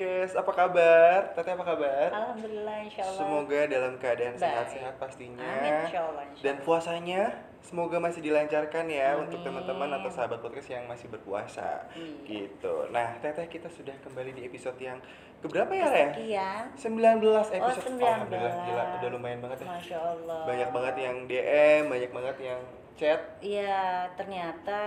podcast, apa kabar? Teteh apa kabar? Alhamdulillah insya Allah. Semoga dalam keadaan sehat-sehat pastinya. Amin insya Allah. insya Dan Allah. puasanya semoga masih dilancarkan ya Amin. untuk teman-teman atau sahabat podcast yang masih berpuasa. Iya. Gitu. Nah, Teteh kita sudah kembali di episode yang keberapa ya, Re? Kesekian. 19 episode. Oh, 19. Alhamdulillah, gila, udah lumayan banget ya. Masya Allah. Banyak banget yang DM, banyak banget yang chat. Iya ternyata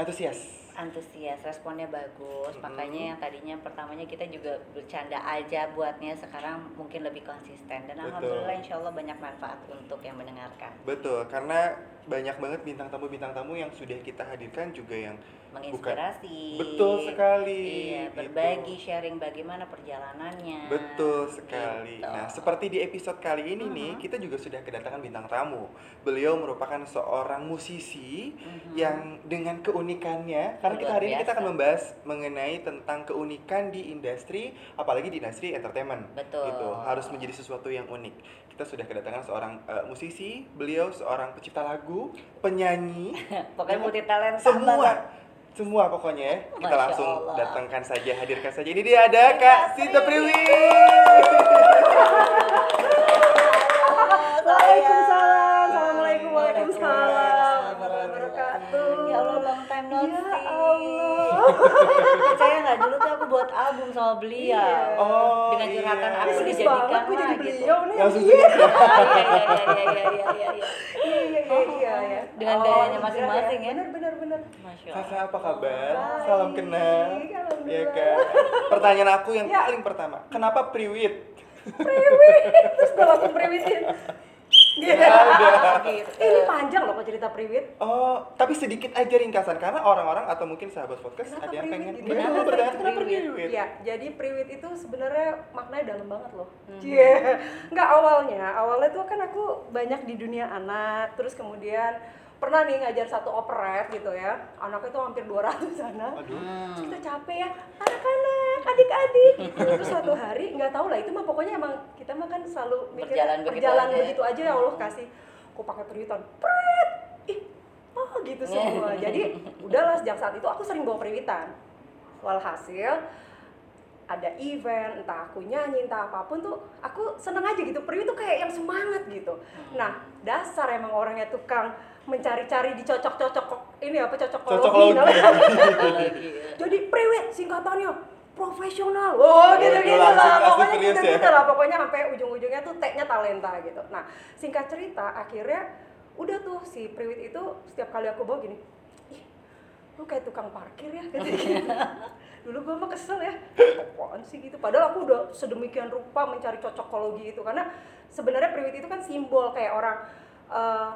Antusias. Antusias, responnya bagus. Mm-mm. Makanya yang tadinya pertamanya kita juga bercanda aja buatnya, sekarang mungkin lebih konsisten. Dan Betul. alhamdulillah insya Allah banyak manfaat untuk yang mendengarkan. Betul, karena banyak banget bintang tamu-bintang tamu yang sudah kita hadirkan juga yang Menginspirasi. betul sekali. Iya, gitu. berbagi, sharing bagaimana perjalanannya. Betul sekali. Gitu. Nah, seperti di episode kali ini nih, Mhm. kita juga sudah kedatangan bintang tamu. Beliau merupakan seorang musisi Mhm. yang dengan keunikannya, karena kita hari ini kita akan membahas mengenai tentang keunikan di industri, apalagi di industri entertainment. Betul. Gitu, harus menjadi sesuatu yang unik. Kita sudah kedatangan seorang eh, musisi, beliau seorang pencipta lagu, penyanyi, Pokoknya multi talenta semua semua pokoknya ya. kita Masya langsung Allah. datangkan saja hadirkan saja ini dia ada kak Sinta Priwi Waalaikumsalam. Assalamualaikum waalaikumsalam wabarakatuh. Ya Allah long time no Ya see. Allah. Percaya nggak dulu tuh aku buat album sama beliau. Iya. Oh, Dengan curhatan iya. aku sedih dijadikan banget gue jadi gitu. beliau nih. langsung Iya. ya. Iya iya iya iya iya iya iya. iya. Iya iya iya iya ya. Dengan Oh, gayanya iya, masing-masing ya. Benar benar benar. Masya Allah. Kakak apa kabar? Baik, Salam kenal. Ya kan. Pertanyaan aku yang Ya. paling pertama, kenapa Priwit? Terus udah langsung priwitin. Iya. Gitu. Ini panjang loh kok cerita priwit. Oh, tapi sedikit aja ringkasan karena orang-orang atau mungkin sahabat podcast Kenapa ada yang pengen gitu? betul Kenapa bertanya kenapa Priwit? Priwit? Iya, jadi priwit itu sebenarnya maknanya dalam banget loh. Hmm. Cie, nggak awalnya. Awalnya tuh kan aku banyak di dunia anak, terus kemudian pernah nih ngajar satu operet gitu ya. Anaknya tuh hampir 200 sana. Aduh. Hmm. Kita capek ya, anak-anak, adik-adik. Gitu. Terus suatu hari nggak tahu lah itu mah pokoknya emang kita mah kan selalu mikir Berjalan begitu berjalan aja ya. begitu aja ya Allah kasih. Aku pakai periwitan, pret, ih, oh gitu semua. Jadi udahlah sejak saat itu aku sering bawa periwitan. Walhasil ada event, entah aku nyanyi, entah apa pun tuh aku seneng aja gitu. Priwi tuh kayak yang semangat gitu. Nah, dasar emang orangnya tukang mencari-cari dicocok-cocok ini apa cocok logi. Lagi. jadi priwit singkatannya profesional oh gitu gitu langsung lah pokoknya gitu ya? gitu lah pokoknya sampai ujung-ujungnya tuh tagnya talenta gitu nah singkat cerita akhirnya udah tuh si priwit itu setiap kali aku bawa gini lu kayak tukang parkir ya gitu, dulu gue mah kesel ya. Apaan sih gitu? Padahal aku udah sedemikian rupa mencari cocokologi itu. Karena sebenarnya priwit itu kan simbol kayak orang eh,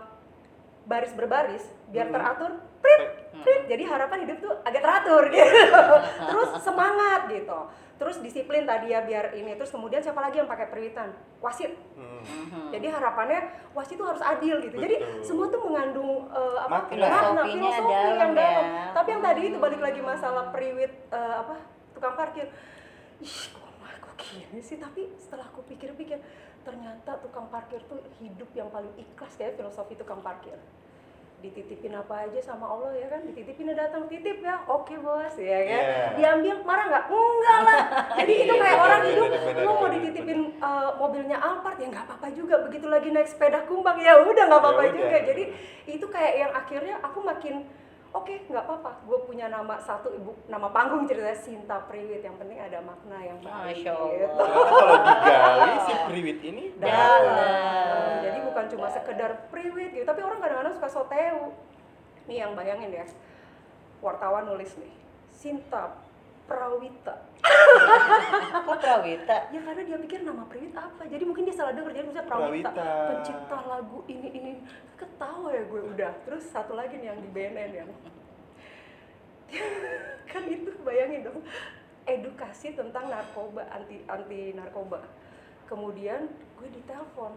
baris berbaris biar teratur prit prit jadi harapan hidup tuh agak teratur gitu. Terus semangat gitu. Terus disiplin tadi ya biar ini. Terus kemudian siapa lagi yang pakai periwitan? Wasit. Hmm. Jadi harapannya wasit itu harus adil gitu. Jadi Betul. semua tuh mengandung eh, apa Makna. Filosofinya dalam yang dalam ya. tapi yang tadi itu balik lagi masalah periwit eh, apa tukang parkir. Ih kok kok gini sih? Tapi setelah aku pikir-pikir ternyata tukang parkir tuh hidup yang paling ikhlas kayak filosofi tukang parkir dititipin apa aja sama Allah ya kan? Dititipin datang titip ya. Oke bos. Ya kan? Iya. diambil marah nggak? Enggak lah. Jadi itu kayak Bener, orang bener, hidup lo mau dititipin uh, mobilnya Alphard ya nggak apa-apa juga. Begitu lagi naik sepeda kumbang ya udah nggak apa-apa Ya udah. juga. Jadi itu kayak yang akhirnya aku makin oke nggak apa-apa gue punya nama satu ibu nama panggung ceritanya Sinta Priwit yang penting ada makna yang baik Masya Allah. gitu. Kalau digali si Priwit ini Dalam. jadi bukan cuma sekedar priwit gitu tapi orang kadang-kadang suka soteu nih yang bayangin ya wartawan nulis nih Sinta Prawita. Kok Prawita? ya karena dia pikir nama priwit apa. Jadi mungkin dia salah dengar jadi misalnya Prawita, Prawita. pencipta lagu ini ini. Ketawa ya gue udah. Terus satu lagi nih yang di BNN yang kan itu bayangin dong. Edukasi tentang narkoba anti anti narkoba. Kemudian gue ditelepon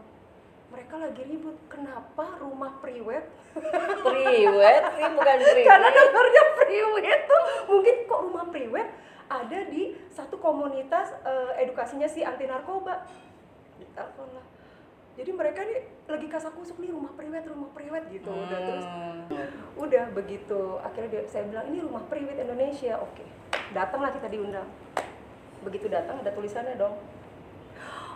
mereka lagi ribut kenapa rumah priwet? Priwet sih bukan priwet. karena dengarnya priwet tuh mungkin kok rumah priwet? Ada di satu komunitas eh, edukasinya si anti narkoba. Ditelepon lah. Jadi mereka nih lagi kasak kusuk nih rumah priwet rumah priwet gitu. Udah terus Hmm. udah begitu. Akhirnya dia, saya bilang ini rumah priwet Indonesia. Oke datanglah kita diundang. Begitu datang ada tulisannya dong.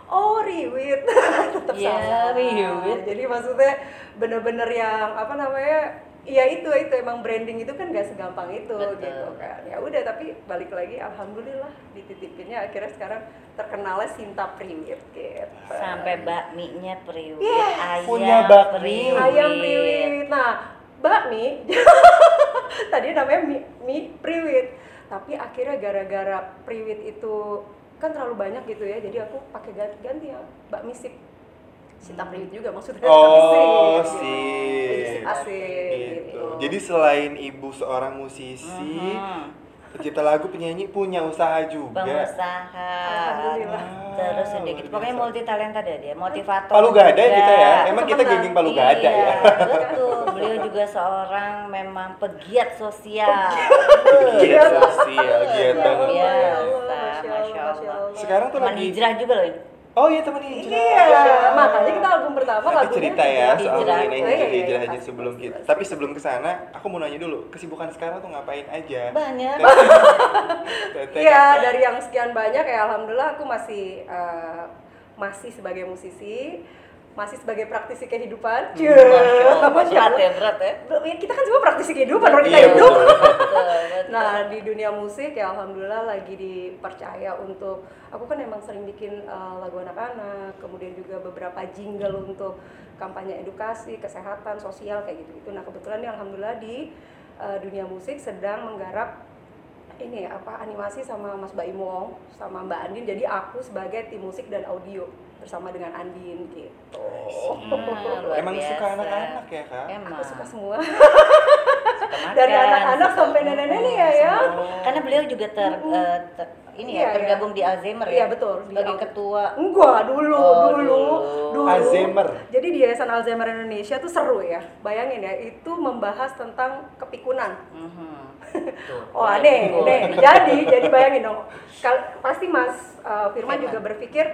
Oh riwit tetap Iya, jadi maksudnya bener-bener yang apa namanya Iya itu itu emang branding itu kan gak segampang itu Betul. gitu kan ya udah tapi balik lagi alhamdulillah dititipinnya akhirnya sekarang terkenalnya Sinta Priwit gitu Sampai bakminya priwit, Iya, ayam punya bakmi. priwit. ayam priwit. Nah, bakmi tadi namanya mie, mie priwit. Tapi akhirnya gara-gara priwit itu kan terlalu banyak gitu ya, jadi aku pakai ganti, ganti ya bakmi sip. Sinta priwit juga maksudnya Oh, gitu. sip asik Gitu. gitu. Jadi selain ibu seorang musisi, Mhm. pencipta lagu, penyanyi punya usaha juga. pengusaha Alhamdulillah. terus udah gitu pokoknya biasa. multi talenta dia dia motivator Palu gada juga. kita ya. Emang kita Temenan. genging palu gada iya, ya. betul beliau juga seorang memang pegiat sosial Giat sosial, giat banget. Masya Allah, Sekarang tuh teman lagi hijrah juga loh. Oh iya teman hijrah. Iya, makanya kita album pertama lagunya cerita ya soal Hijrah. mengenai hijrah hijrahnya pasti, sebelum kita. Tapi sebelum ke sana, aku mau nanya dulu, kesibukan sekarang tuh ngapain aja? banyak Iya, dari yang sekian banyak ya alhamdulillah aku masih eh, masih sebagai musisi, masih sebagai praktisi kehidupan. Berat Allah. ya berat ya Ya, kita kan semua praktisi kehidupan, orang kita Iya, hidup. betul. Betul, betul. Nah, di dunia musik ya alhamdulillah lagi dipercaya untuk aku kan emang sering bikin eh, lagu anak-anak, kemudian juga beberapa jingle untuk kampanye edukasi, kesehatan, sosial kayak gitu-gitu. Nah, kebetulan nih alhamdulillah di eh, dunia musik sedang menggarap ini apa animasi sama Mas Baim Wong sama Mbak Andin. Jadi aku sebagai tim musik dan audio bersama dengan Andin gitu. Hmm, luar Emang suka biasa. anak-anak ya kak? emang Aku suka semua. Suka makan, Dari anak-anak suka sampai nenek-nenek ya, ya. Karena beliau juga ter, eh, ter- ini Iya, ya tergabung di Alzheimer ya. Iya, betul. Sebagai Al- ketua. Enggak, dulu, Oh, dulu, dulu. dulu. Alzheimer. Jadi di Yayasan Alzheimer Indonesia tuh seru ya. Bayangin ya, itu membahas tentang kepikunan. Mhm. Tuh, Oh, aneh, aneh. Jadi, jadi bayangin dong. Kal- pasti Mas uh, Firman Firman. juga berpikir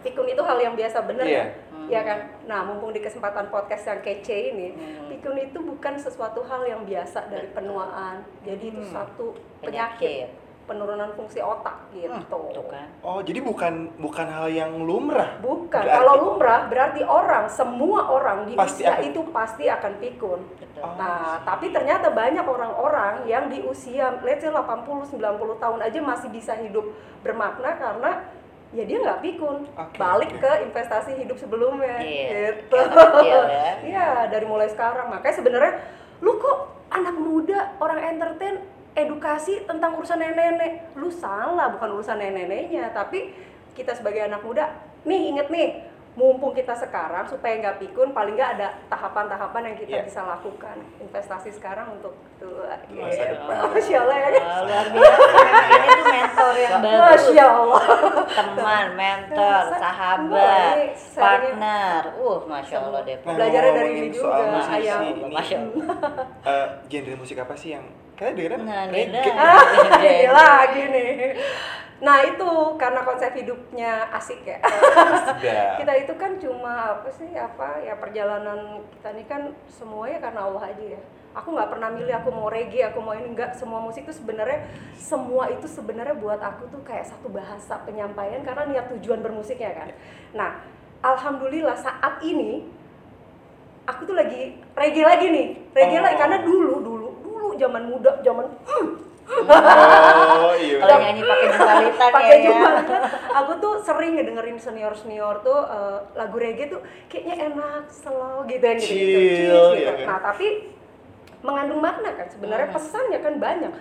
pikun itu hal yang biasa bener Iya. ya? Iya kan? Nah, mumpung di kesempatan podcast yang kece ini, Hmm. pikun itu bukan sesuatu hal yang biasa dari penuaan. Jadi itu Hmm. satu Penyakit. penyakit, penurunan fungsi otak gitu. Hmm, tuh kan. Oh jadi bukan bukan hal yang lumrah. Bukan, Berarti- kalau lumrah berarti orang, semua orang di Pasti usia akan- itu pasti akan pikun. Betul. Oh. Nah, tapi ternyata banyak orang-orang yang di usia let's say 80 90 tahun aja masih bisa hidup bermakna karena ya dia nggak pikun. Oke, Balik ke investasi hidup sebelumnya Iya, gitu. kayak kecil ya. Iya, dari mulai sekarang. Makanya sebenarnya lu kok anak muda orang entertain edukasi tentang urusan nenek-nenek. Lu salah, bukan urusan nenek-neneknya, tapi kita sebagai anak muda, nih inget nih, mumpung kita sekarang supaya nggak pikun, paling nggak ada tahapan-tahapan yang kita Iya. bisa lakukan. Investasi sekarang untuk tua. Masa gitu. depan. Masya Allah ya luar biasa. Ini tuh mentor yang bagus. Masya Allah. Teman, mentor, sahabat, partner. Uh, masya Allah deh. Belajarnya dari ini juga, Masya Allah. eh, genre musik apa sih yang kalian dengerin? Nah, reggae. Ah, ini lagi nih. Nah itu karena konsep hidupnya asik ya. Sudah. kita itu kan cuma apa sih apa ya perjalanan kita ini kan semuanya karena Allah aja ya. Aku nggak pernah milih aku mau reggae, aku mau ini enggak. Semua musik itu sebenarnya semua itu sebenarnya buat aku tuh kayak satu bahasa penyampaian karena niat tujuan bermusiknya kan. Nah, alhamdulillah saat ini aku tuh lagi reggae lagi nih. Reggae Oh. lagi karena dulu zaman muda, zaman Oh iya. Kalau nyanyi pakai jumbalitan pakai ya. ya. Aku tuh sering ngedengerin senior senior tuh eh, lagu reggae tuh kayaknya enak, slow gitu yang gitu, Chill, gitu. ya kan? Nah tapi mengandung makna kan sebenarnya Hmm. pesannya kan banyak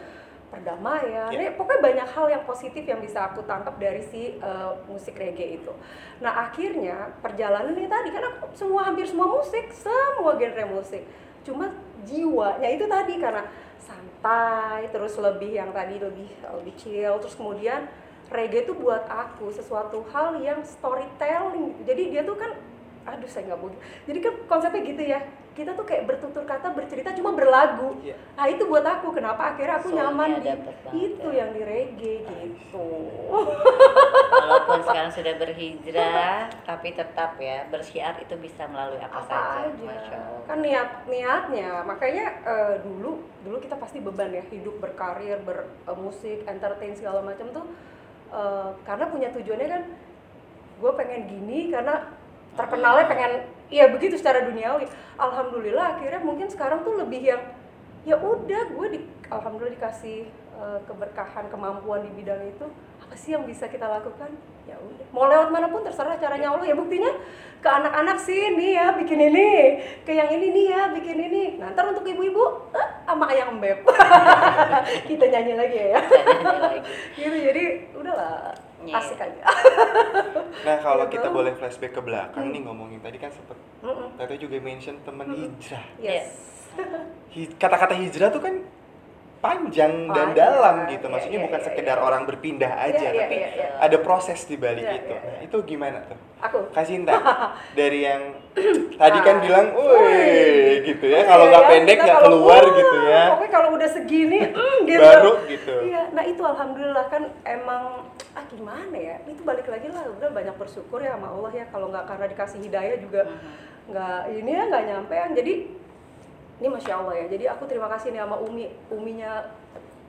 perdamaian, Ya. Ini pokoknya banyak hal yang positif yang bisa aku tangkap dari si eh, musik reggae itu. Nah akhirnya perjalanan ini tadi kan aku semua hampir semua musik, semua genre musik, cuma jiwanya itu tadi karena santai, terus lebih yang tadi lebih lebih chill, terus kemudian reggae itu buat aku sesuatu hal yang storytelling gitu. Jadi dia tuh kan aduh saya nggak mau jadi kan konsepnya gitu ya kita tuh kayak bertutur kata bercerita cuma berlagu Iya. nah itu buat aku kenapa akhirnya aku Soulnya nyaman di itu ya. yang di reggae gitu Walaupun sekarang sudah berhijrah, tapi tetap ya bersyiar itu bisa melalui apa, apa saja. aja Masya Allah. kan niat niatnya makanya eh, dulu dulu kita pasti beban ya hidup berkarir bermusik entertain segala macam tuh eh, karena punya tujuannya kan gue pengen gini karena terkenalnya pengen ya begitu secara duniawi alhamdulillah akhirnya mungkin sekarang tuh lebih yang ya udah gue di alhamdulillah dikasih eh, keberkahan kemampuan di bidang itu apa sih yang bisa kita lakukan? Ya udah. Mau lewat mana pun terserah caranya Allah. Ya buktinya ke anak-anak sih nih ya bikin ini. Ke yang ini nih ya bikin ini. Nah ntar untuk ibu-ibu eh, sama ayam beb kita nyanyi lagi ya. Gitu jadi udahlah Iya. asik aja. Nah kalau Gitu. kita boleh flashback ke belakang nih ngomongin tadi kan sempet Mm-mm. Tete juga mention teman hijrah. yes. Kata-kata hijrah tuh kan panjang dan Panjang, dalam gitu. Maksudnya iya, bukan iya, sekedar iya. orang berpindah aja, tapi ada proses di balik itu. Nah, itu gimana tuh? aku Kasinta dari yang tadi kan Ah. bilang, Woi. gitu ya. Kalau nggak pendek nggak keluar "Wah, gitu ya. Pokoknya kalau udah segini, mm, gitu. Baru gitu. Iya, nah itu alhamdulillah kan emang ah gimana ya? Itu balik lagi lah, udah banyak bersyukur ya sama Allah ya. Kalau nggak karena dikasih hidayah juga nggak ini ya nggak nyampe Jadi ini masya Allah ya. Jadi aku terima kasih nih sama Umi, Uminya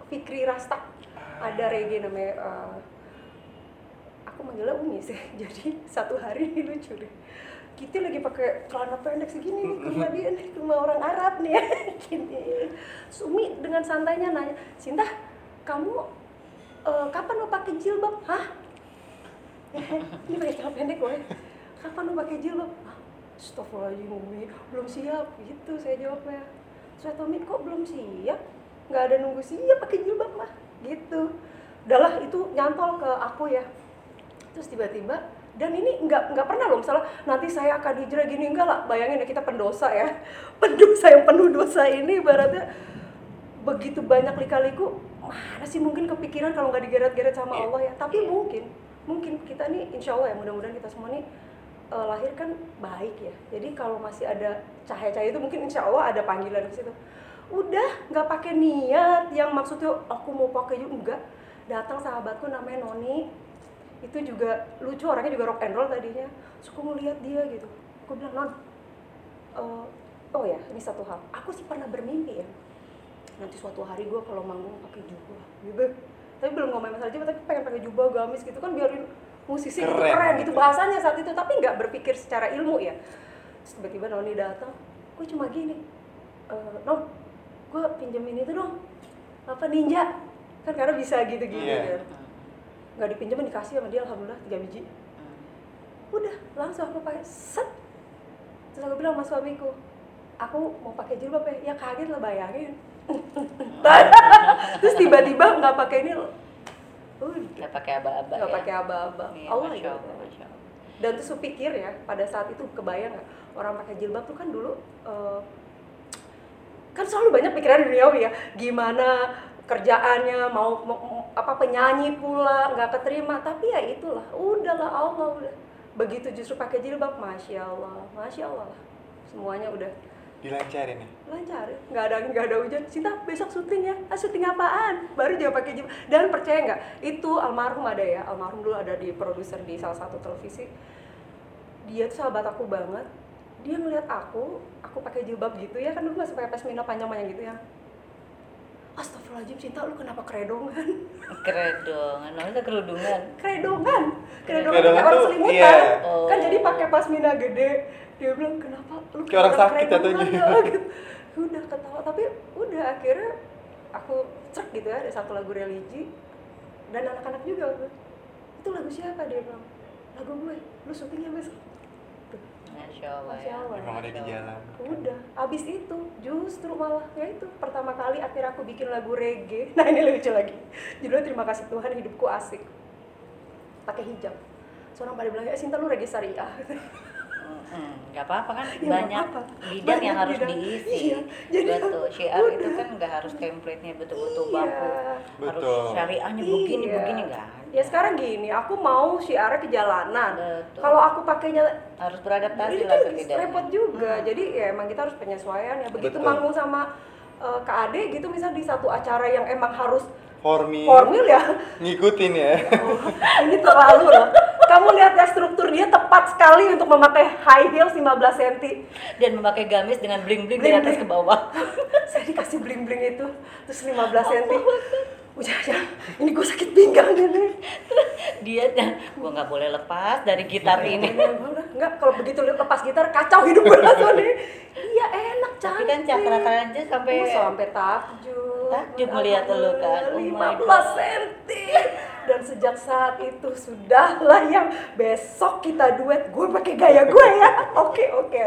Fikri Rasta. Ada reggae namanya. eh, aku manggilnya Umi sih. Jadi satu hari ini lucu deh. Kita lagi pakai celana pendek segini nih ke rumah dia nih, ke rumah orang Arab nih ya. Gini. Terus Umi dengan santainya nanya, Sinta, kamu eh, kapan mau pakai jilbab? Hah? ini pakai celana pendek gue. Kapan mau pakai jilbab? Astagfirullahaladzim Umi, belum siap gitu saya jawabnya. Saya Tommy kok belum siap? Nggak ada nunggu siap pakai jilbab mah, gitu. Udahlah itu nyantol ke aku ya. Terus tiba-tiba dan ini nggak nggak pernah loh misalnya nanti saya akan hijrah gini enggak lah bayangin ya kita pendosa ya pendosa yang penuh dosa ini ibaratnya begitu banyak lika-liku mana sih mungkin kepikiran kalau nggak digeret-geret sama Iya. Allah ya tapi mungkin mungkin kita nih insya Allah ya mudah-mudahan kita semua nih eh, lahir kan baik ya. Jadi kalau masih ada cahaya-cahaya itu mungkin insya Allah ada panggilan ke situ. Udah nggak pakai niat. Yang maksudnya aku mau pakai juga. Enggak. Datang sahabatku namanya Noni. Itu juga lucu orangnya juga rock and roll tadinya. Suka ngeliat dia gitu. Aku bilang non eh, oh ya ini satu hal. Aku sih pernah bermimpi ya. Nanti suatu hari gue kalau manggung pakai jubah. Gitu. Tapi belum ngomongin masalah jubah tapi pengen pakai jubah gamis gitu kan biarin musisi Keren keren gitu. bahasanya saat itu tapi nggak berpikir secara ilmu ya. Tiba-tiba Noni datang gue cuma gini "Eh, non gue pinjemin itu dong. Apa ninja? Kan karena bisa gitu-gitu Iya. kan. Nggak dipinjemin dikasih sama dia alhamdulillah tiga biji. Udah langsung aku pakai set. Terus aku bilang sama suamiku aku mau pakai jilbab ya. Ya kaget lah bayangin. Terus tiba-tiba nggak pakai ini udah Nggak pakai aba-aba nggak ya. pakai aba-aba. Iya, Allah Masya. Allah, Masya Allah. dan terus aku pikir ya pada saat itu kebayang nggak? Orang pakai jilbab tuh kan dulu eh, kan selalu banyak pikiran duniawi ya. Gimana kerjaannya mau, mau- mau- apa penyanyi pula nggak keterima. Tapi ya itulah udahlah Allah udah. Begitu justru pakai jilbab masya Allah masya Allah. Lah semuanya udah Dilancarin nih. lancar nggak ada nggak ada hujan. Sinta besok syuting ya. Ah syuting apaan? Baru dia pakai jilbab. Dan percaya nggak? Itu almarhum ada ya. Almarhum dulu ada di produser di salah satu televisi. Dia tuh sahabat aku banget. Dia ngeliat aku aku pakai jilbab gitu ya. Kan dulu masih pakai pasmina panjang-panjang gitu ya. Astagfirullahaladzim Cinta lu kenapa keredongan? Keredongan, namanya kerudungan. keredongan. Keredongan Keredongan orang tuh, selimutan iya. kan Oh. jadi pakai pasmina gede dia bilang kenapa lu Kayak orang sakit keredongan jatuhnya." ya?" gitu. udah ketawa tapi udah akhirnya aku cek gitu ya ada satu lagu religi dan anak-anak juga waktu itu. itu lagu siapa dia bilang lagu gue lu syutingnya besok Tuh, Masya Allah Masya ya. Allah. Memang ada di jalan. udah abis itu justru malah ya itu pertama kali akhirnya aku bikin lagu reggae nah ini lucu lagi judulnya terima kasih Tuhan hidupku asik pakai hijab seorang pada bilang ya Sinta lu reggae syariah Hmm, nggak apa-apa kan Ya, nggak banyak apa-apa. bidang yang Banyak harus bidang. diisi. Iya, jadi Betul. Syiar itu udah. kan nggak harus template-nya betul-betul Iya. baku. Harus syariahnya begini Iya. begini nggak ada. ya sekarang gini aku mau syiarnya ke jalanan Betul. kalau aku pakainya harus beradaptasi lah kan setidaknya. repot juga jadi ya emang kita harus penyesuaian ya begitu Betul. manggung sama eh, Kak Ade gitu misal di satu acara yang emang harus Formil, formil ya ngikutin ya. ini terlalu loh kamu lihat ya struktur dia tepat sekali untuk memakai high heels 15 cm? Dan memakai gamis dengan bling-bling dari atas ke bawah. saya dikasih bling bling itu terus 15 cm. udah ya ini gue sakit pinggang ini. Dia dan gua nggak boleh lepas dari gitar ini. enggak kalau begitu lepas gitar kacau hidup gue langsung nih. Iya enak Tapi cantik. kan cakra aja sampai Oh, sampai takjub. Takjub melihat lu kan. Oh my 15 God. cm dan sejak saat itu sudahlah yang besok kita duet gue pakai gaya gue ya oke oke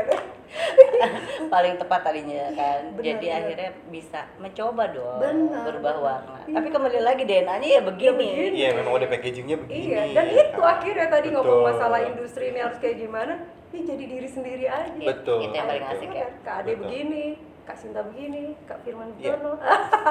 paling tepat tadinya kan. Benar, Jadi benar. akhirnya bisa mencoba dong Benar. berubah warna. Iya. Tapi kembali lagi DNA-nya ya begini. begini. Iya, memang udah packagingnya begini. iya dan itu akhirnya tadi Betul. ngomong masalah industri ini harus kayak gimana ini jadi diri sendiri aja Iya, Betul. Itu yang paling asik ya. Kak Ade begini Kak Sinta begini Kak Firman Iya. Jono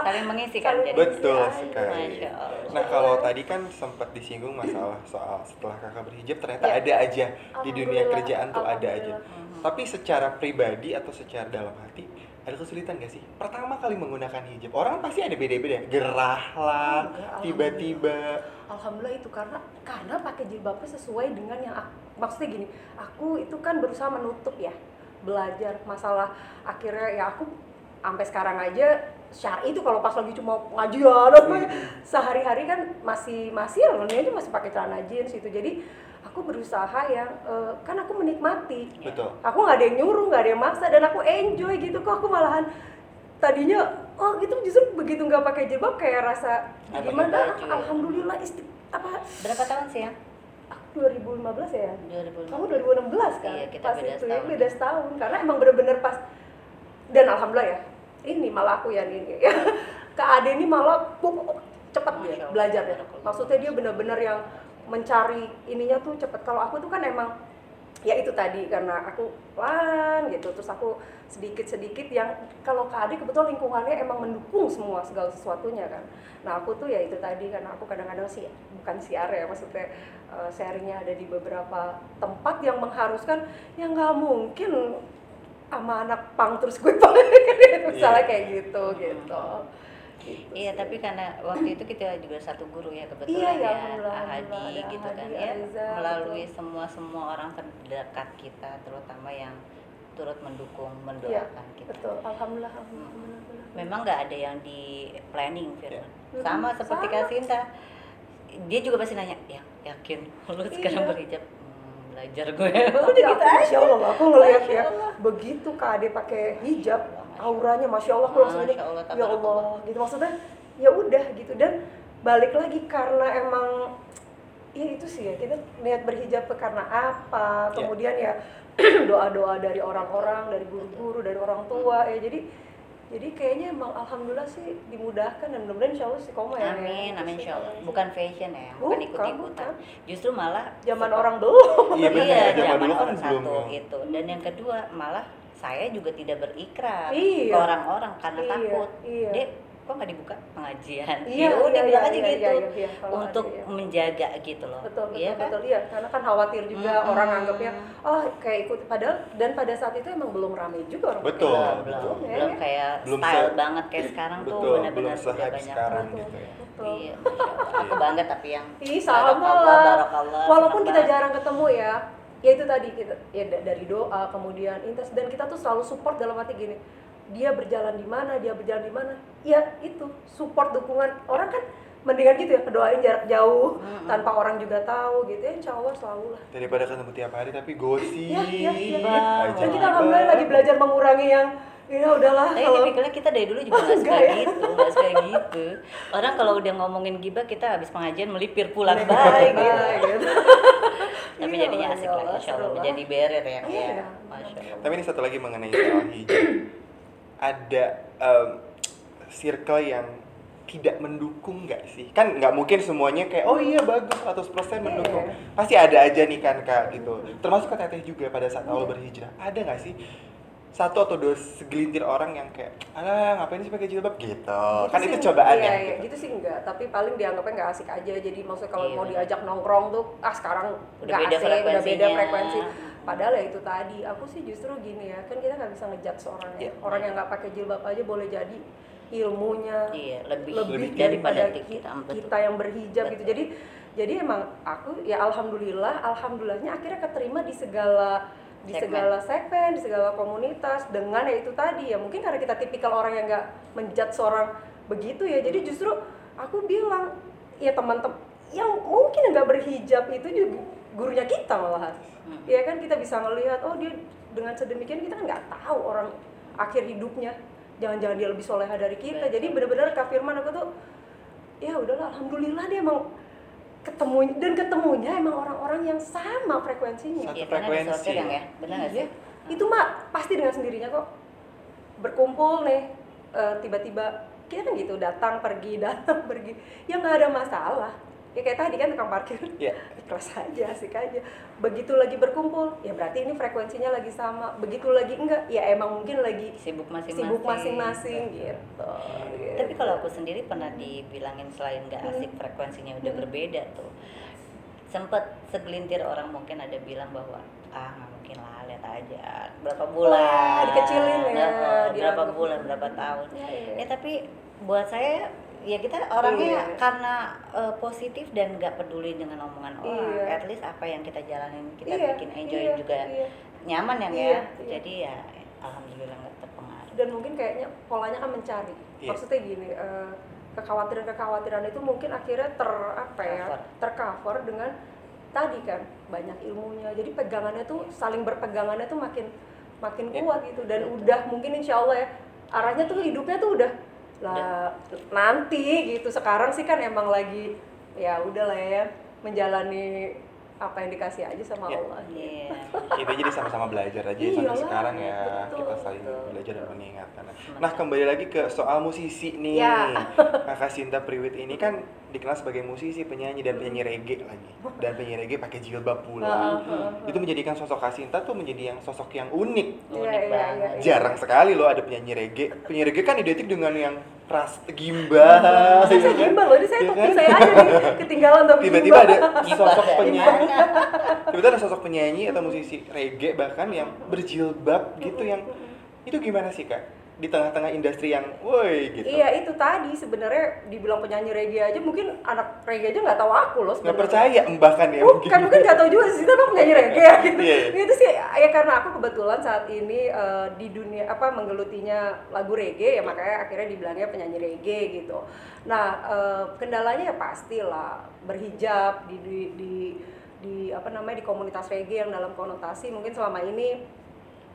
Saling mengisi kan jadi. Betul sekali. Nah kalau tadi kan sempat disinggung masalah soal setelah kakak berhijab ternyata Iya. ada aja di dunia Alhamdulillah, kerjaan tuh ada aja. alhamdulillah. Tapi secara pribadi atau secara dalam hati ada kesulitan gak sih? Pertama kali menggunakan hijab orang pasti ada beda-beda, gerah lah, Enggak, tiba-tiba. Alhamdulillah itu karena karena pakai jilbabnya sesuai dengan yang aku, maksudnya gini aku itu kan berusaha menutup ya belajar masalah akhirnya ya aku sampai sekarang aja syari itu kalau pas lagi cuma pengajian apa ya, sehari-hari kan masih masih ini aja masih pakai celana jeans itu jadi aku berusaha yang eh, kan aku menikmati Betul. aku nggak ada yang nyuruh nggak ada yang maksa dan aku enjoy gitu kok aku malahan tadinya oh gitu justru begitu nggak pakai jilbab kayak rasa gimana baju ya? alhamdulillah isti apa Berapa tahun sih ya? Aku 2015 ya 2015. kamu 2016 kan Iya, kita pas beda itu ya setahun. beda setahun karena emang bener-bener pas dan alhamdulillah ya ini malah aku yang ini Kak Ade ini malah puk, cepet dia Allah. belajar ya maksudnya dia bener-bener yang mencari ininya tuh cepet kalau aku tuh kan emang ya itu tadi karena aku pelan gitu. Terus aku sedikit-sedikit yang kalau Kak Ade kebetulan lingkungannya emang mendukung semua segala sesuatunya kan. Nah aku tuh ya itu tadi karena aku kadang-kadang sih bukan siar ya maksudnya eh, sharingnya ada di beberapa tempat yang mengharuskan ya nggak mungkin sama anak pang terus gue pakai misalnya Iya. kayak gitu gitu Gitu Iya, sih. tapi karena waktu itu kita juga satu guru ya kebetulan Iya, iya, ya, alhamdulillah, Pak alhamdulillah, Hadi ada gitu kan Hadi, ya, Ariza, melalui betul. semua semua orang terdekat kita, terutama yang turut mendukung, Iya, mendoakan kita. betul alhamdulillah alhamdulillah Memang nggak ada yang di planning. Firman. Mm-mm, Sama seperti sama. Kak Sinta, dia juga pasti nanya, ya yakin lu sekarang Iya. berhijab? "Hmm, belajar gue, Tapi udah aku, gitu aja. Masya Allah, aku ngeliat ya, begitu Kak Ade pakai hijab, auranya Masya Allah, aku langsung Allah, ya Allah, gitu maksudnya, ya udah gitu dan balik lagi karena emang ya itu sih ya kita niat berhijab karena apa, Ya. kemudian ya doa-doa dari orang-orang, dari guru-guru, dari orang tua ya jadi jadi kayaknya emang alhamdulillah sih dimudahkan dan mudah-mudahan insya Allah sih koma ya. Amin, ya. amin insya Allah. Bukan fashion ya, bukan Bukan, ikut-ikutan. bukan. Justru malah Zaman orang belum. Iya iya, zaman zaman dulu kan orang belum. satu itu. Dan yang kedua malah saya juga tidak berikrar Iya. ke orang-orang karena Iya, takut. iya. Dek, kok nggak dibuka pengajian? Iya, Ya udah iya, bilang iya, aja iya, gitu. iya, iya, kalau untuk iya. menjaga gitu loh. betul betul Iya kan? betul iya karena kan khawatir juga Mm-mm. orang anggapnya oh kayak ikut padahal dan pada saat itu emang belum rame juga orang Betul, hijab. Belum, betul. belum, ya. belum kayak Belum style se- banget kayak sekarang tuh Betul, belum benar-benar udah se-hype banyak. sekarang Betul, gitu ya. betul. Iya, aku bangga tapi yang Ih sama lah. Walaupun kita jarang ketemu ya, ya itu tadi kita ya da- dari doa kemudian intens dan kita tuh selalu support dalam hati gini. Dia berjalan di mana, dia berjalan di mana. Ya itu support dukungan orang kan mendingan gitu ya doain jarak jauh Mm-mm. tanpa orang juga tahu gitu ya insya Allah selalu lah. Daripada ketemu tiap hari tapi gosip. Iya, iya, iya. Bang. Dan kita alhamdulillah lagi belajar mengurangi yang ya udahlah Tapi kalau tipikalnya kita dari dulu juga nggak suka ya? gitu, nggak suka gitu. Orang kalau udah ngomongin gibah kita habis pengajian melipir pulang bye gitu. Tapi Iya, jadinya asik lah, insya Allah menjadi barrier ya, Iya. ya. Masya Allah. Tapi ini satu lagi mengenai soal hijab. Ada em, circle yang tidak mendukung nggak sih? Kan nggak mungkin semuanya kayak oh iya bagus 100% mendukung. Iya. Pasti ada aja nih kan kak gitu. Termasuk kak Teteh juga pada saat awal berhijrah. Ada nggak sih satu atau dua segelintir orang yang kayak alah ngapain sih pakai jilbab? Gitu, Gitu kan sih, itu cobaan iya, ya. iya, gitu sih enggak. Tapi paling dianggapnya nggak asik aja. Jadi maksudnya kalau Iya, mau diajak nongkrong tuh ah sekarang Udah nggak beda asik udah beda frekuensi. Padahal ya itu tadi aku sih justru gini ya kan kita nggak bisa ngejat seorang ya. Iya. orang yang nggak pakai jilbab aja boleh jadi ilmunya Iya, lebih, lebih, Lebih daripada kita. kita, betul. yang berhijab gitu. Betul. jadi jadi emang aku ya alhamdulillah alhamdulillahnya akhirnya keterima di segala di Segmen. segala segmen di segala komunitas dengan ya itu tadi ya mungkin karena kita tipikal orang yang nggak menjat seorang begitu ya jadi justru aku bilang ya teman-teman yang mungkin nggak berhijab itu juga gurunya kita malahan Hmm. ya kan kita bisa ngelihat oh dia dengan sedemikian kita kan nggak tahu orang akhir hidupnya jangan-jangan dia lebih soleha dari kita Betul. jadi benar-benar Kak Firman aku tuh ya udahlah alhamdulillah dia emang ketemu dan ketemunya emang orang-orang yang sama frekuensinya Satu karena ada frekuensi. yang ya, benar nggak Iya. sih? itu mah pasti dengan sendirinya kok berkumpul nih eh, tiba-tiba kita kan gitu datang pergi datang pergi ya nggak ada masalah ya kayak tadi kan tukang parkir Iya. ikhlas aja asik aja begitu lagi berkumpul ya berarti ini frekuensinya lagi sama begitu lagi enggak ya emang mungkin lagi Sibuk masing-masing. sibuk masing-masing gitu, gitu. Tapi kalau aku sendiri pernah dibilangin selain nggak Hmm. asik frekuensinya udah Hmm. berbeda tuh. Sempet segelintir orang mungkin ada bilang bahwa ah nggak mungkin lah lihat aja berapa bulan dikecilin ya, berapa dianggap. bulan berapa tahun Ya, ya. ya tapi buat saya ya kita orangnya Iya. karena eh, positif dan nggak peduli dengan omongan orang Iya. at least apa yang kita jalanin kita Iya, bikin enjoy iya, juga iya. nyaman ya Iya, ya iya. jadi ya alhamdulillah nggak terpengaruh dan mungkin kayaknya polanya kan mencari Iya. maksudnya gini eh, kekhawatiran-kekhawatiran itu mungkin akhirnya ter apa ya Cover. tercover dengan tadi kan banyak ilmunya jadi pegangannya tuh saling berpegangannya tuh makin makin Iya. kuat gitu dan udah mungkin insya Allah ya arahnya tuh hidupnya tuh udah lah nanti gitu. Sekarang sih kan emang lagi ya udah lah ya menjalani apa yang dikasih aja sama Iya. Allah Iya. Kita jadi sama-sama belajar aja Iyalah, sampai sekarang ya betul, kita saling betul. belajar dan mengingatkan. Nah kembali lagi ke soal musisi nih. Ya. Kakak Sinta Priwit ini kan dikenal sebagai musisi, penyanyi dan penyanyi reggae lagi. Dan penyanyi reggae pakai jilbab pula. Itu menjadikan sosok Kak Sinta tuh menjadi yang sosok yang unik. Iya, Unik iya, banget. iya, iya. Jarang sekali loh ada penyanyi reggae. Penyanyi reggae kan identik dengan yang ras gimbal. Saya, ya saya kan? gimbal loh, ini saya Iya topi kan? saya aja nih ketinggalan tapi Tiba-tiba ada sosok penyanyi tiba-tiba ada sosok penyanyi atau musisi reggae bahkan yang berjilbab gitu yang itu gimana sih kak di tengah-tengah industri yang woi gitu Iya itu tadi sebenarnya dibilang penyanyi reggae aja mungkin anak reggae aja nggak tahu aku loh nggak percaya bahkan ya Bukan mungkin nggak tahu juga sih tapi penyanyi reggae ya gitu. Iya, iya. Itu sih ya karena aku kebetulan saat ini eh, di dunia apa menggelutinya lagu reggae ya makanya akhirnya dibilangnya penyanyi reggae gitu. Nah eh, kendalanya ya pastilah berhijab di di, di di apa namanya di komunitas reggae yang dalam konotasi mungkin selama ini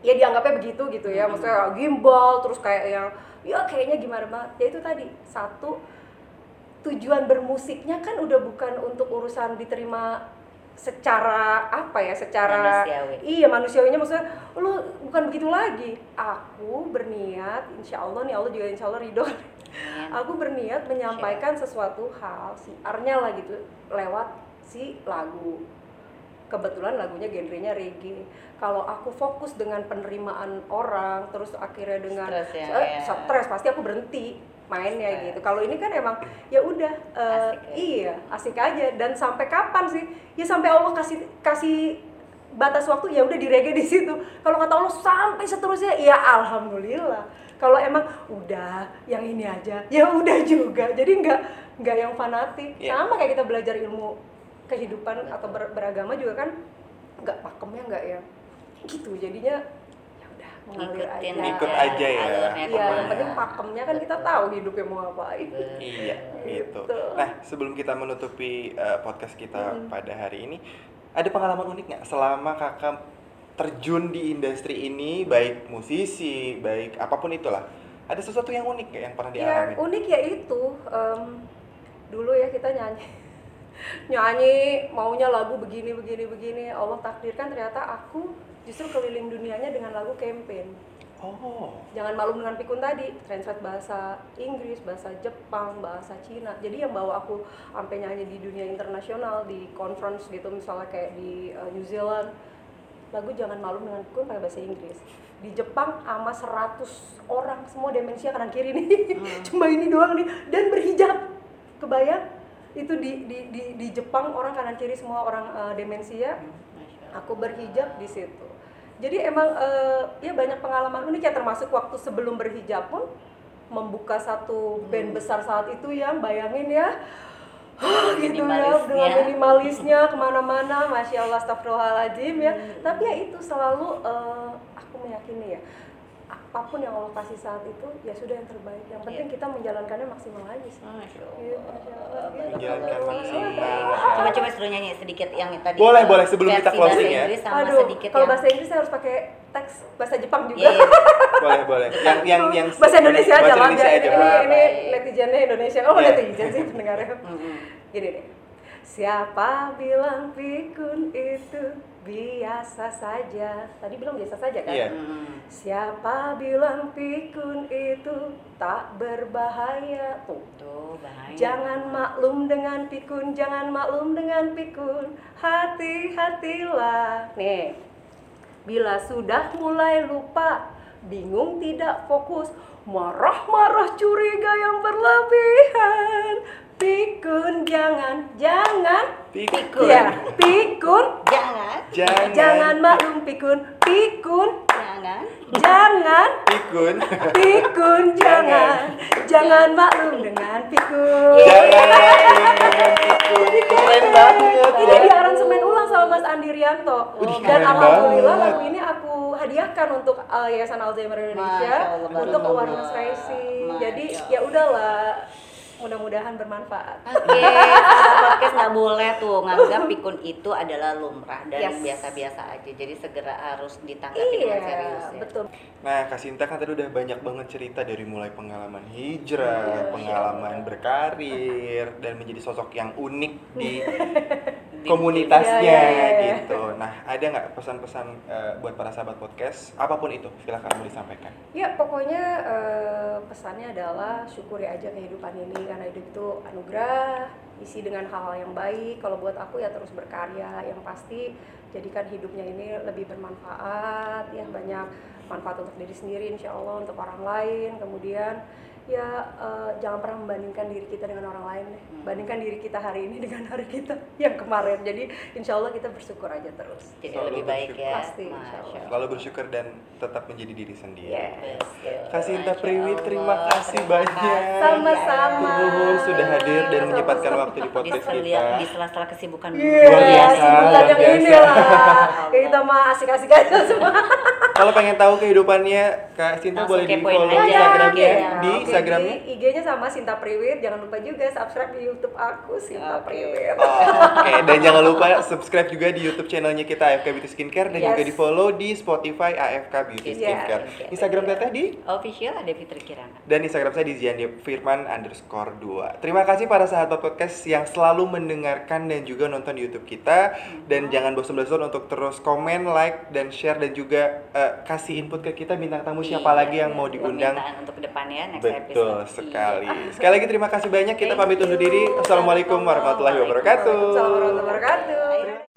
ya dianggapnya begitu gitu ya. Maksudnya gimbal terus kayak yang ya kayaknya gimana banget ya itu tadi. Satu tujuan bermusiknya kan udah bukan untuk urusan diterima secara apa ya secara Manusiawi. iya manusiawinya. Maksudnya lu bukan begitu lagi. Aku berniat insya Allah nih Allah juga insya Allah ridho. Amin. aku berniat menyampaikan sesuatu hal siarnya lah gitu lewat si lagu kebetulan lagunya genrenya reggae kalau aku fokus dengan penerimaan orang terus akhirnya dengan Stres ya, eh, ya. stres pasti aku berhenti mainnya Stres. gitu kalau ini kan emang ya udah Asik ya. iya asik aja dan sampai kapan sih ya sampai Allah kasih kasih batas waktu ya udah di reggae di situ kalau kata Allah sampai seterusnya ya alhamdulillah kalau emang udah yang ini aja ya udah juga jadi nggak nggak yang fanatik Iya. sama kayak kita belajar ilmu kehidupan atau ber- beragama juga kan nggak pakemnya nggak yang gitu jadinya ya udah aja Ngikut aja ya. Iya, yang ke mana. penting pakemnya kan kita tahu hidupnya mau ngapain. iya gitu Gitu. nah sebelum kita menutupi uh, podcast kita Mm. pada hari ini ada pengalaman unik nggak selama kakak terjun di industri ini baik musisi baik apa pun itulah ada sesuatu yang unik nggak yang pernah Ya dialami unik ya itu em, dulu ya kita nyanyi nyanyi maunya lagu begini begini begini Allah takdirkan ternyata aku justru keliling dunianya dengan lagu campaign oh jangan malu dengan pikun tadi translate bahasa Inggris bahasa Jepang bahasa Cina jadi yang bawa aku sampai nyanyi di dunia internasional di conference gitu misalnya kayak di uh, New Zealand lagu Jangan Malu dengan Pikun pakai bahasa Inggris. Di Jepang sama 100 orang semua demensia kanan kiri nih. Cuma ini doang nih dan berhijab. Kebayang? Itu di di di, di Jepang orang kanan kiri semua orang eh, demensia. Allah. Aku berhijab di situ. Jadi emang eh, ya banyak pengalaman unik ya termasuk waktu sebelum berhijab pun membuka satu band besar saat itu yang bayangin ya gitu ya dengan minimalisnya ke mana-mana masya Allah astagfirullahaladzim ya tapi ya itu selalu eh, aku meyakini ya apa pun yang Allah kasih saat itu ya sudah yang terbaik yang penting kita menjalankannya maksimal aja sih Masya Iya, Masya Allah. Menjalankan maksimal. Coba coba suruh nyanyi sedikit yang tadi. Boleh, boleh, sebelum kita closing ya. Aduh, sedikit kalau bahasa Inggris saya harus pakai teks bahasa Jepang juga Iya, iya. boleh boleh yang yang yang bahasa Indonesia aja lah aja ini, ini Baik. netizennya Indonesia oh Iya. netizen sih pendengarnya gini deh siapa bilang pikun itu biasa saja tadi bilang biasa saja kan. Mm-mm. siapa bilang pikun itu tak berbahaya tuh Tuh bahaya. Jangan maklum dengan pikun, jangan maklum dengan pikun. Hati-hatilah. Nih. Bila sudah mulai lupa, bingung tidak fokus, marah-marah curiga yang berlebihan. Pikun jangan, jangan. Pikun. Ya, pikun. Jangan. Jangan. Jangan maklum pikun, pikun. Jangan. Jangan Pikun. pikun jangan jangan maklum dengan pikun Jangan. Pikun. Keren banget. ini di aransemen ulang sama Mas Andi Rianto Wih, dan alhamdulillah lagu ini aku hadiahkan untuk uh, Yayasan Alzheimer Indonesia untuk awareness raising jadi ya udahlah mudah-mudahan bermanfaat Oke, sahabat podcast nggak boleh tuh nganggap pikun itu adalah lumrah dan Yes. biasa-biasa aja. Jadi segera harus ditanggapi dengan serius iya ya. betul Nah, Kak Sinta kan tadi udah banyak banget cerita dari mulai pengalaman hijrah, Iya, pengalaman berkarir, dan menjadi sosok yang unik di komunitasnya Iya, iya, iya. gitu. Nah, ada nggak pesan-pesan eh, buat para sahabat podcast? Apa pun itu, silakan boleh disampaikan. Ya pokoknya eh, pesannya adalah syukuri aja kehidupan ini karena hidup itu anugerah, isi dengan hal-hal yang baik. Kalau buat aku ya terus berkarya, yang pasti jadikan hidupnya ini lebih bermanfaat, ya banyak manfaat untuk diri sendiri, insya Allah untuk orang lain. Kemudian ya eh, jangan pernah membandingkan diri kita dengan orang lain deh. Bandingkan diri kita hari ini dengan hari kita yang kemarin. Jadi insya Allah kita bersyukur aja terus. Jadi Selalu lebih baik bersyukur. ya. Pasti, insya Allah. Selalu bersyukur dan tetap menjadi diri sendiri. Yes. Kak Sinta Masya Priwi, terima kasih Terima banyak. kasih. Sama-sama. Sudah hadir dan Sama-sama. menyempatkan waktu di Di podcast sela- kita. di sela-sela kesibukan Iya, Luar biasa, bukan luar yang biasa. ini lah. Kita mah asik-asik aja semua. Kalau pengen tahu kehidupannya Kak Sinta Langsung boleh di follow aja. Instagramnya Iya. di Oke, Instagramnya. IG-nya sama Sinta Priwit. Jangan lupa juga subscribe di YouTube aku Sinta Oke. Priwit. Oke, dan jangan lupa subscribe juga di YouTube channelnya kita AFK Beauty Skincare dan Yes. juga di follow di Spotify AFK Beauty Yes. Skincare. Yes. Instagram Teteh di Official ada Fitri Kirana. dan Instagram saya di Zian Firman underscore 2 Terima kasih para sahabat podcast yang selalu mendengarkan dan juga nonton di Youtube kita Dan jangan bosan-bosan untuk terus komen, like, dan share Dan juga eh, kasih input ke kita bintang tamu siapa Iya, lagi yang mau diundang untuk ke depannya next Betul episode. sekali Iya. Sekali lagi terima kasih banyak, kita pamit undur diri Assalamualaikum warahmatullahi wabarakatuh Assalamualaikum warahmatullahi wabarakatuh.